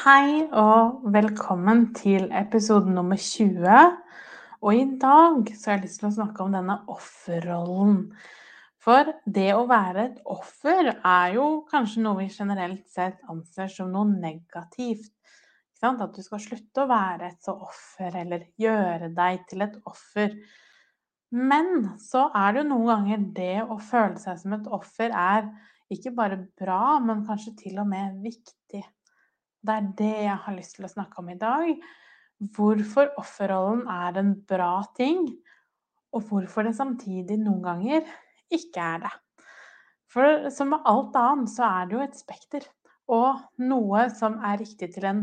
Hei og velkommen til episode nummer 20. Og i dag så har jeg lyst til å snakke om denne offerrollen. For det å være et offer er jo kanskje noe vi generelt sett anser som noe negativt. At du skal slutte å være et så offer, eller gjøre deg til et offer. Men så er det jo noen ganger det å føle seg som et offer er ikke bare bra, men kanskje til og med viktig. Det er det jeg har lyst til å snakke om i dag. Hvorfor offerrollen er en bra ting, og hvorfor det samtidig noen ganger ikke er det. For som med alt annet så er det jo et spekter. Og noe som er riktig til en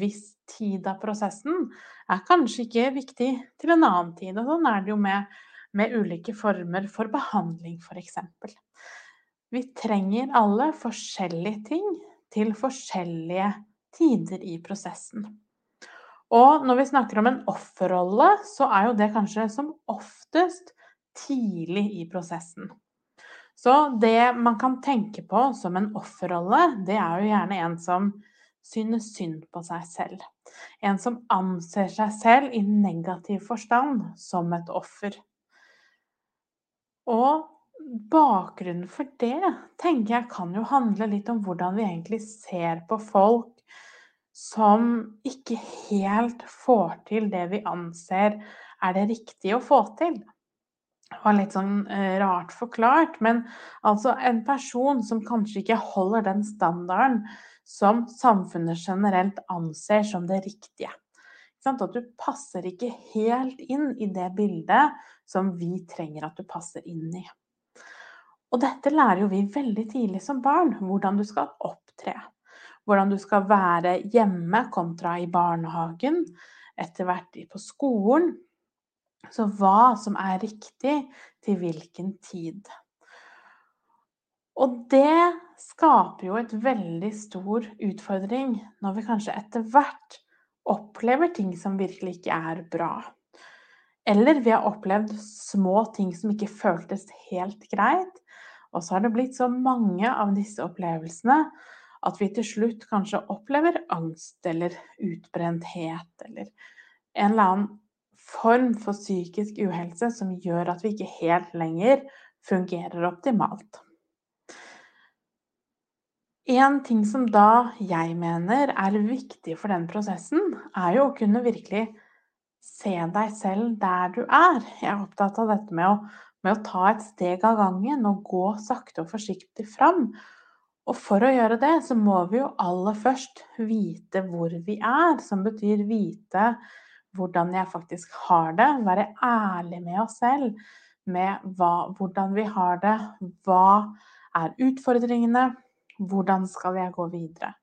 viss tid av prosessen, er kanskje ikke viktig til en annen tid. Og sånn er det jo med, med ulike former for behandling, f.eks. Vi trenger alle forskjellige ting til forskjellige tider i prosessen. Og når vi snakker om en offerrolle, så er jo det kanskje som oftest tidlig i prosessen. Så det man kan tenke på som en offerrolle, det er jo gjerne en som synes synd på seg selv. En som anser seg selv i negativ forstand som et offer. Og bakgrunnen for det tenker jeg kan jo handle litt om hvordan vi egentlig ser på folk som ikke helt får til det vi anser er det riktige å få til. Det var litt sånn eh, rart forklart, men altså en person som kanskje ikke holder den standarden som samfunnet generelt anser som det riktige. At du passer ikke helt inn i det bildet som vi trenger at du passer inn i. Og dette lærer jo vi veldig tidlig som barn, hvordan du skal opptre hvordan du skal være hjemme kontra i barnehagen, etter hvert på skolen. Så hva som er riktig til hvilken tid. Og det skaper jo et veldig stor utfordring når vi kanskje etter hvert opplever ting som virkelig ikke er bra. Eller vi har opplevd små ting som ikke føltes helt greit. Og så har det blitt så mange av disse opplevelsene at vi til slutt kanskje opplever angst eller utbrenthet eller en eller annen form for psykisk uhelse som gjør at vi ikke helt lenger fungerer optimalt. En ting som da jeg mener er viktig for den prosessen, er jo å kunne virkelig se deg selv der du er. Jeg er opptatt av dette med å, med å ta et steg av gangen og gå sakte og forsiktig fram. Og for å gjøre det, så må vi jo aller først vite hvor vi er, som betyr vite hvordan jeg faktisk har det. Være ærlig med oss selv med hva, hvordan vi har det. Hva er utfordringene? Hvordan skal jeg gå videre?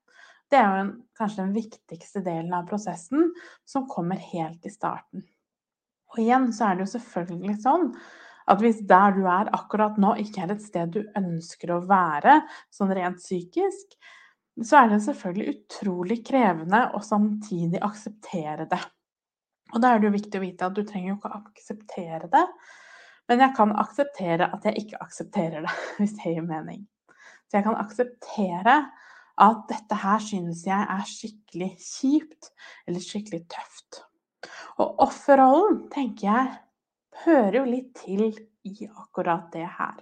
Det er jo en, kanskje den viktigste delen av prosessen, som kommer helt i starten. Og igjen så er det jo selvfølgelig sånn at hvis der du er akkurat nå, ikke er et sted du ønsker å være, sånn rent psykisk, så er det selvfølgelig utrolig krevende å samtidig akseptere det. Og da er det jo viktig å vite at du trenger jo ikke å akseptere det, men jeg kan akseptere at jeg ikke aksepterer det, hvis det gir mening. Så jeg kan akseptere at dette her synes jeg er skikkelig kjipt eller skikkelig tøft. Og offerrollen tenker jeg hører jo litt til i akkurat det her.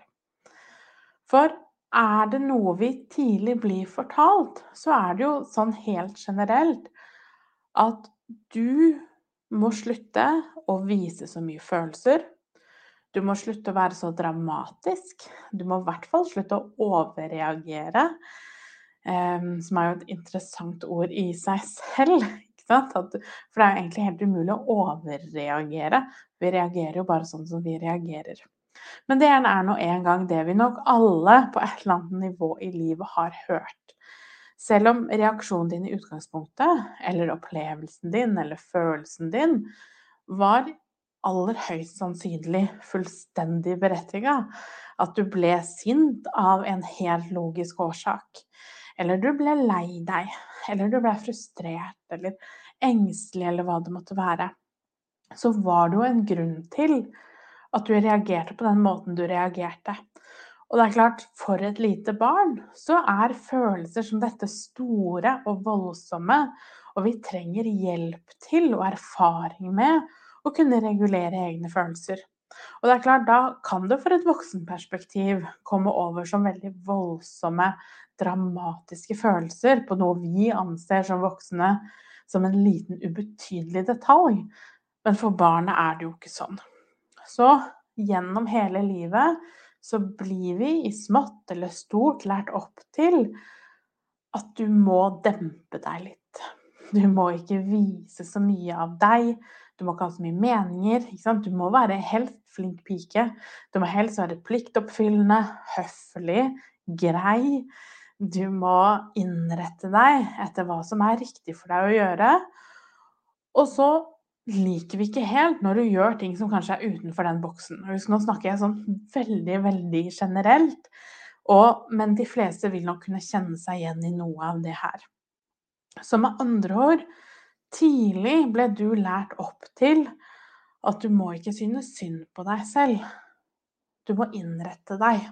For er det noe vi tidlig blir fortalt, så er det jo sånn helt generelt at du må slutte å vise så mye følelser. Du må slutte å være så dramatisk. Du må i hvert fall slutte å overreagere. Um, som er jo et interessant ord i seg selv. For det er jo egentlig helt umulig å overreagere. Vi reagerer jo bare sånn som vi reagerer. Men det er nå en gang det vi nok alle på et eller annet nivå i livet har hørt. Selv om reaksjonen din i utgangspunktet, eller opplevelsen din, eller følelsen din, var aller høyst sannsynlig fullstendig berettiga. At du ble sint av en helt logisk årsak. Eller du ble lei deg. Eller du ble frustrert eller engstelig, eller hva det måtte være. Så var det jo en grunn til at du reagerte på den måten du reagerte. Og det er klart, for et lite barn så er følelser som dette store og voldsomme, og vi trenger hjelp til og erfaring med å kunne regulere egne følelser. Og det er klart, da kan det for et voksenperspektiv komme over som veldig voldsomme, dramatiske følelser på noe vi anser som voksne som en liten, ubetydelig detalj. Men for barnet er det jo ikke sånn. Så gjennom hele livet så blir vi i smått eller stort lært opp til at du må dempe deg litt. Du må ikke vise så mye av deg. Du må ikke ha så mye meninger. Du må være helst flink pike. Du må helst være pliktoppfyllende, høflig, grei. Du må innrette deg etter hva som er riktig for deg å gjøre. Og så liker vi ikke helt når du gjør ting som kanskje er utenfor den boksen. Husk, nå snakker jeg sånn veldig, veldig generelt, og, men de fleste vil nok kunne kjenne seg igjen i noe av det her. Så med andre ord, tidlig ble du lært opp til at du må ikke synes synd på deg selv. Du må innrette deg.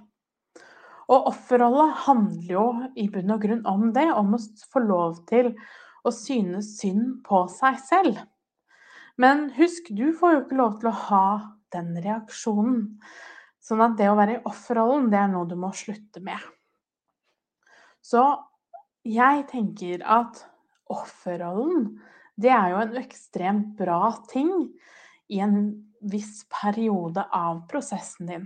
Og offerrollen handler jo i bunn og grunn om det, om å få lov til å synes synd på seg selv. Men husk, du får jo ikke lov til å ha den reaksjonen. Sånn at det å være i offerrollen, det er noe du må slutte med. Så jeg tenker at offerrollen, det er jo en ekstremt bra ting i en viss periode av prosessen din.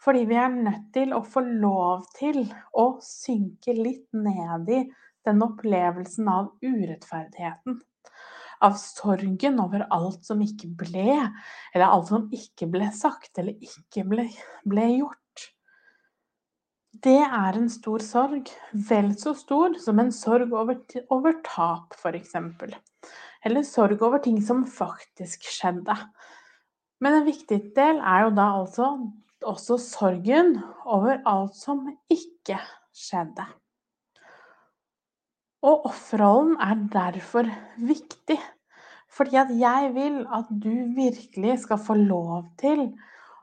Fordi vi er nødt til å få lov til å synke litt ned i den opplevelsen av urettferdigheten av sorgen over alt som ikke ble, eller alt som ikke ble sagt, eller ikke ble, ble gjort. Det er en stor sorg, vel så stor som en sorg over, over tap, f.eks. Eller sorg over ting som faktisk skjedde. Men en viktig del er jo da altså også sorgen over alt som ikke skjedde. Og offerrollen er derfor viktig. Fordi at jeg vil at du virkelig skal få lov til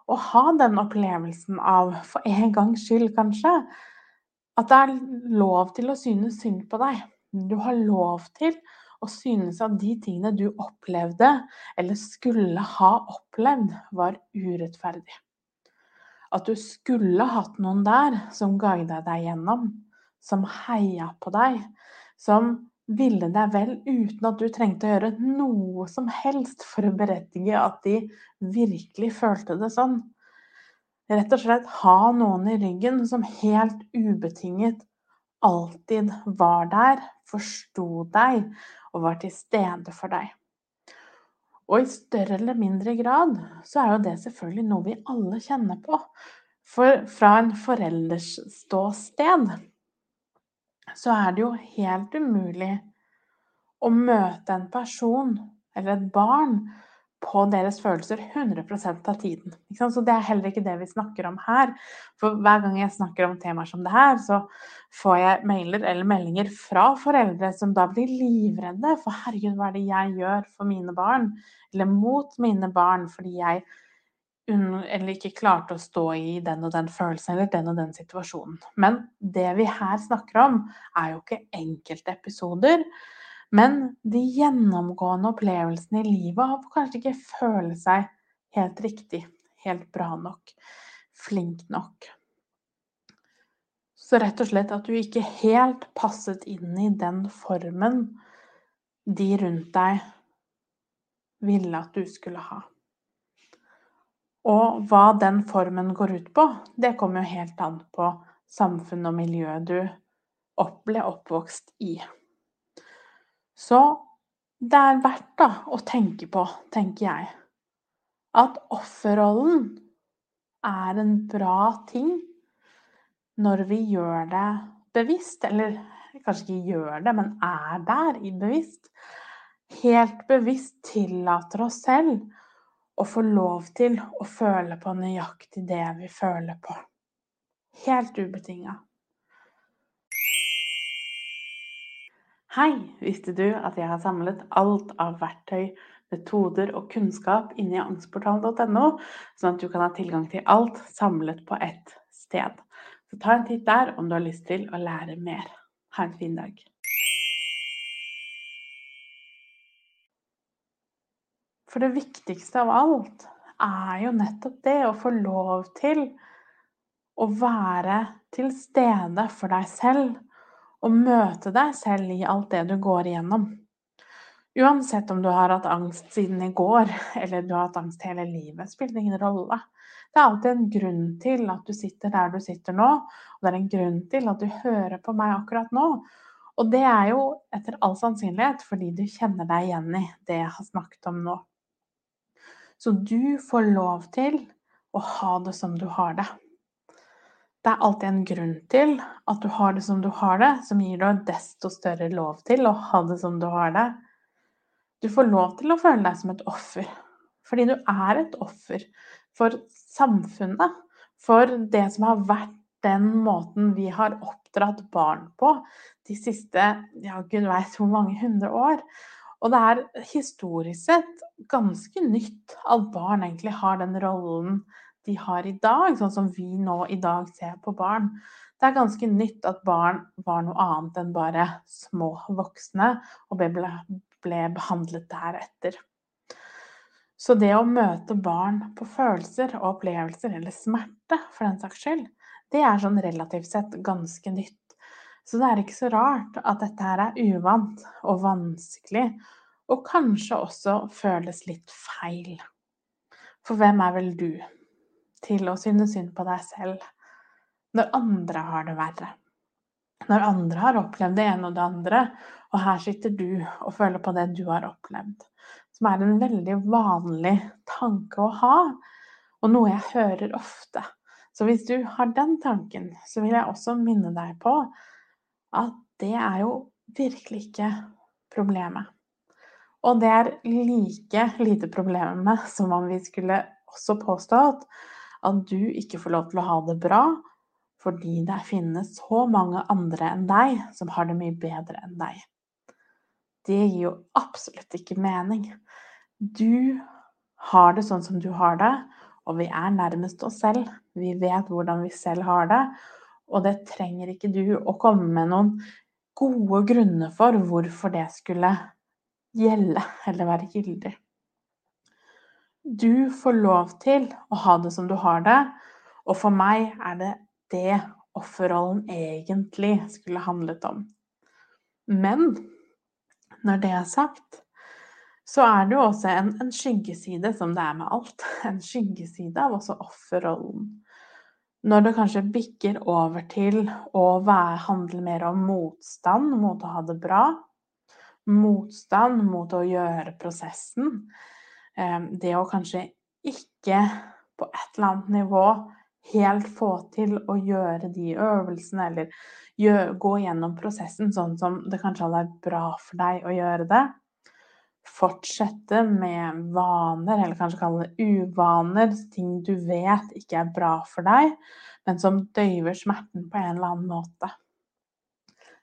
å ha den opplevelsen av, for en gangs skyld kanskje, at det er lov til å synes synd på deg. Du har lov til å synes at de tingene du opplevde, eller skulle ha opplevd, var urettferdig. At du skulle hatt noen der som guida deg gjennom, som heia på deg, som ville deg vel uten at du trengte å gjøre noe som helst for å berettige at de virkelig følte det sånn. Rett og slett ha noen i ryggen som helt ubetinget alltid var der, forsto deg og var til stede for deg. Og i større eller mindre grad så er jo det selvfølgelig noe vi alle kjenner på. For fra en forelders ståsted så er det jo helt umulig å møte en person eller et barn på deres følelser 100% av tiden. Så det er heller ikke det vi snakker om her. For hver gang jeg snakker om temaer som det her, så får jeg mailer eller meldinger fra foreldre som da blir livredde. For herregud, hva er det jeg gjør for mine barn? Eller mot mine barn fordi jeg eller ikke klarte å stå i den og den følelsen eller den og den situasjonen. Men det vi her snakker om, er jo ikke enkelte episoder, men de gjennomgående opplevelsene i livet av kanskje ikke føle seg helt riktig, helt bra nok, flink nok. Så rett og slett at du ikke helt passet inn i den formen de rundt deg ville at du skulle ha. Og hva den formen går ut på, det kommer jo helt an på samfunnet og miljøet du ble oppvokst i. Så det er verdt da å tenke på, tenker jeg, at offerrollen er en bra ting når vi gjør det bevisst, eller kanskje ikke gjør det, men er der i bevisst, helt bevisst tillater oss selv å få lov til å føle på nøyaktig det vi føler på. Helt ubetinga. Hei, visste du at jeg har samlet alt av verktøy, metoder og kunnskap inni angstportalen.no, sånn at du kan ha tilgang til alt samlet på ett sted. Så ta en titt der om du har lyst til å lære mer. Ha en fin dag. For det viktigste av alt er jo nettopp det å få lov til å være til stede for deg selv og møte deg selv i alt det du går igjennom. Uansett om du har hatt angst siden i går, eller du har hatt angst hele livet, spiller ingen rolle. Det er alltid en grunn til at du sitter der du sitter nå, og det er en grunn til at du hører på meg akkurat nå. Og det er jo etter all sannsynlighet fordi du kjenner deg igjen i det jeg har snakket om nå. Så du får lov til å ha det som du har det. Det er alltid en grunn til at du har det som du har det, som gir deg desto større lov til å ha det som du har det. Du får lov til å føle deg som et offer, fordi du er et offer for samfunnet, for det som har vært den måten vi har oppdratt barn på de siste ja, gud veit hvor mange hundre år. Og det er historisk sett ganske nytt at barn egentlig har den rollen de har i dag, sånn som vi nå i dag ser på barn. Det er ganske nytt at barn var noe annet enn bare små voksne og ble, ble behandlet deretter. Så det å møte barn på følelser og opplevelser, eller smerte for den saks skyld, det er sånn relativt sett ganske nytt. Så det er ikke så rart at dette her er uvant og vanskelig, og kanskje også føles litt feil. For hvem er vel du? Til å synes synd på deg selv når andre har det verre. Når andre har opplevd det ene og det andre, og her sitter du og føler på det du har opplevd. Som er en veldig vanlig tanke å ha, og noe jeg hører ofte. Så hvis du har den tanken, så vil jeg også minne deg på at det er jo virkelig ikke problemet. Og det er like lite problemet som om vi skulle også påstå at at du ikke får lov til å ha det bra fordi det finnes så mange andre enn deg som har det mye bedre enn deg. Det gir jo absolutt ikke mening. Du har det sånn som du har det, og vi er nærmest oss selv. Vi vet hvordan vi selv har det, og det trenger ikke du å komme med noen gode grunner for hvorfor det skulle gjelde eller være gyldig. Du får lov til å ha det som du har det, og for meg er det det offerrollen egentlig skulle handlet om. Men når det er sagt, så er det jo også en, en skyggeside, som det er med alt. En skyggeside av også offerrollen. Når det kanskje bikker over til å være, handle mer om motstand mot å ha det bra, motstand mot å gjøre prosessen, det å kanskje ikke på et eller annet nivå helt få til å gjøre de øvelsene, eller gjør, gå gjennom prosessen sånn som det kanskje hadde vært bra for deg å gjøre det. Fortsette med vaner, eller kanskje kalle det uvaner, ting du vet ikke er bra for deg, men som døyver smerten på en eller annen måte.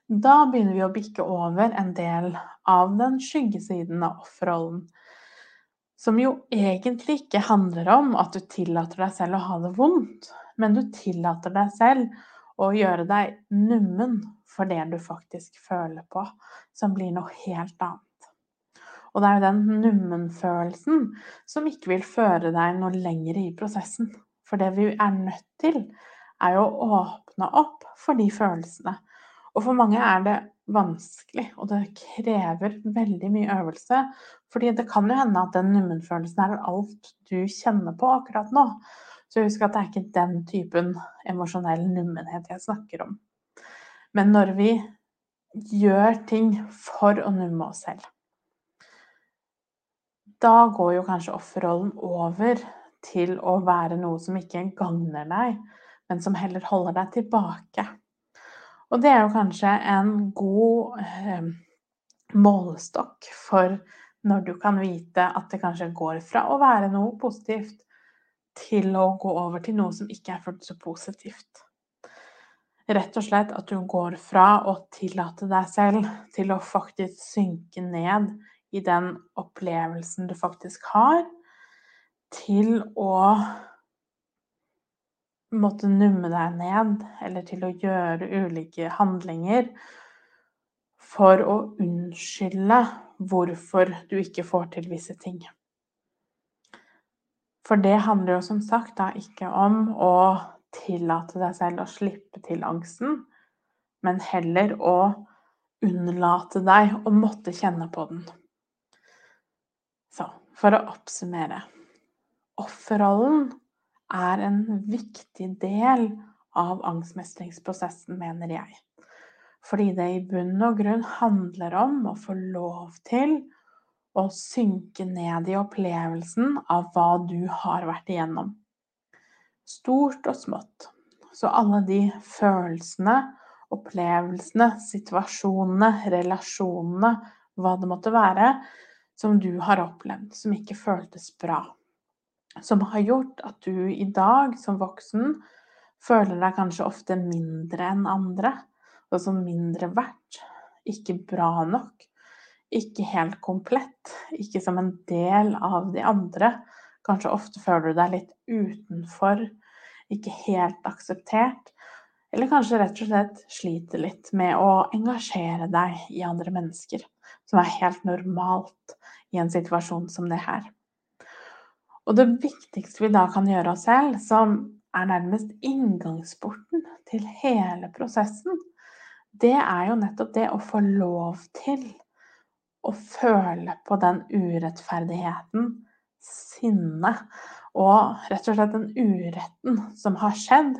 Da begynner vi å bikke over en del av den skyggesiden av offerrollen som jo egentlig ikke handler om at du tillater deg selv å ha det vondt, men du tillater deg selv å gjøre deg nummen for det du faktisk føler på, som blir noe helt annet. Og det er jo den nummenfølelsen som ikke vil føre deg noe lenger i prosessen. For det vi er nødt til, er jo å åpne opp for de følelsene. Og for mange er det vanskelig, og det krever veldig mye øvelse. Fordi det kan jo hende at den nummenfølelsen er alt du kjenner på akkurat nå. Så husk at det er ikke den typen emosjonell nummenhet jeg snakker om. Men når vi gjør ting for å numme oss selv, da går jo kanskje offerrollen over til å være noe som ikke gagner deg, men som heller holder deg tilbake. Og det er jo kanskje en god eh, målestokk for når du kan vite at det kanskje går fra å være noe positivt til å gå over til noe som ikke er fullt så positivt. Rett og slett at du går fra å tillate deg selv til å faktisk synke ned i den opplevelsen du faktisk har, til å måtte numme deg ned, eller til å gjøre ulike handlinger for å unnskylde hvorfor du ikke får til visse ting. For det handler jo som sagt da ikke om å tillate deg selv å slippe til angsten, men heller å unnlate deg å måtte kjenne på den. Så for å oppsummere Offerrollen er en viktig del av angstmestringsprosessen, mener jeg. Fordi det i bunn og grunn handler om å få lov til å synke ned i opplevelsen av hva du har vært igjennom. Stort og smått. Så alle de følelsene, opplevelsene, situasjonene, relasjonene, hva det måtte være, som du har opplevd, som ikke føltes bra. Som har gjort at du i dag som voksen føler deg kanskje ofte mindre enn andre som mindre verdt, ikke bra nok, ikke helt komplett, ikke som en del av de andre. Kanskje ofte føler du deg litt utenfor, ikke helt akseptert. Eller kanskje rett og slett sliter litt med å engasjere deg i andre mennesker, som er helt normalt i en situasjon som det her. Og det viktigste vi da kan gjøre oss selv, som er nærmest inngangsporten til hele prosessen, det er jo nettopp det å få lov til å føle på den urettferdigheten, sinnet og rett og slett den uretten som har skjedd.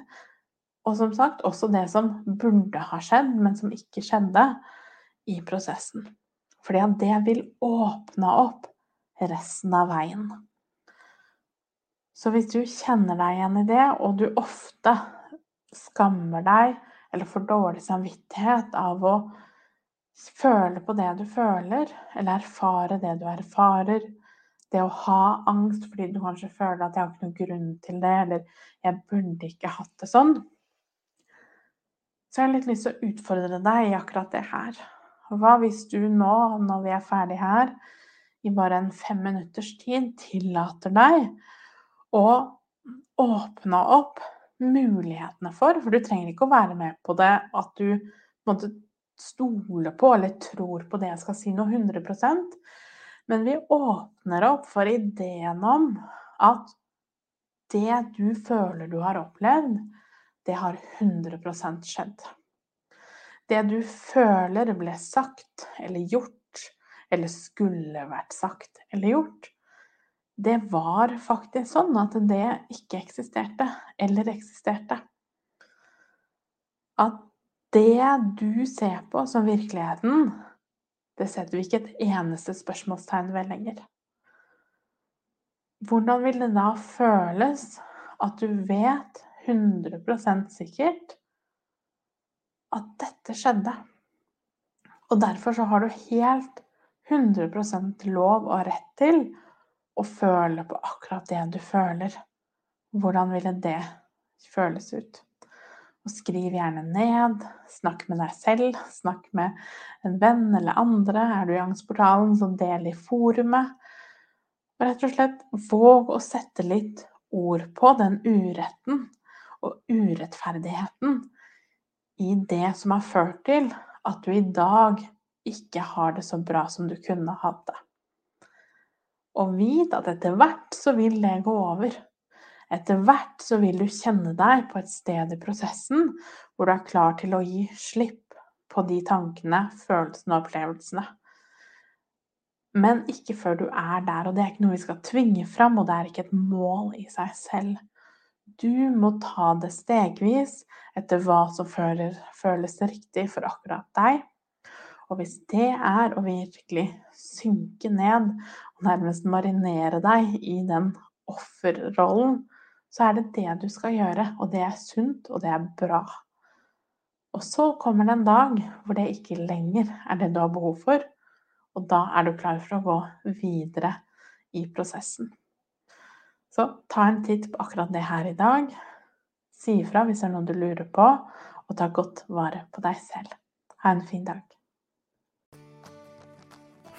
Og som sagt også det som burde ha skjedd, men som ikke skjedde i prosessen. Fordi at det vil åpne opp resten av veien. Så hvis du kjenner deg igjen i det, og du ofte skammer deg eller får dårlig samvittighet av å føle på det du føler, eller erfare det du erfarer. Det å ha angst fordi du kanskje føler at 'jeg har ikke noen grunn til det', eller 'jeg burde ikke hatt det sånn'. Så jeg har litt lyst til å utfordre deg i akkurat det her. Hva hvis du nå, når vi er ferdig her, i bare en fem minutters tid tillater deg å åpne opp mulighetene for. For du trenger ikke å være med på det at du måtte stole på eller tror på det jeg skal si noe 100% Men vi åpner opp for ideen om at det du føler du har opplevd, det har 100% skjedd. Det du føler ble sagt eller gjort, eller skulle vært sagt eller gjort, det var faktisk sånn at det ikke eksisterte, eller eksisterte. At det du ser på som virkeligheten, det setter vi ikke et eneste spørsmålstegn ved lenger. Hvordan vil det da føles at du vet 100% sikkert at dette skjedde? Og derfor så har du helt 100% lov og rett til og føle på akkurat det du føler. Hvordan ville det føles ut? Og skriv gjerne ned. Snakk med deg selv. Snakk med en venn eller andre. Er du i Angstportalen, så del i forumet. Rett og slett våg å sette litt ord på den uretten og urettferdigheten i det som har ført til at du i dag ikke har det så bra som du kunne hatt det. Og vit at etter hvert så vil det gå over. Etter hvert så vil du kjenne deg på et sted i prosessen hvor du er klar til å gi slipp på de tankene, følelsene og opplevelsene. Men ikke før du er der, og det er ikke noe vi skal tvinge fram, og det er ikke et mål i seg selv. Du må ta det stegvis etter hva som føles riktig for akkurat deg. Og hvis det er å virkelig synke ned nærmest marinere deg i den offerrollen, så er det det du skal gjøre. Og det er sunt, og det er bra. Og så kommer det en dag hvor det ikke lenger er det du har behov for, og da er du klar for å gå videre i prosessen. Så ta en titt på akkurat det her i dag. Si ifra hvis det er noe du lurer på, og ta godt vare på deg selv. Ha en fin dag.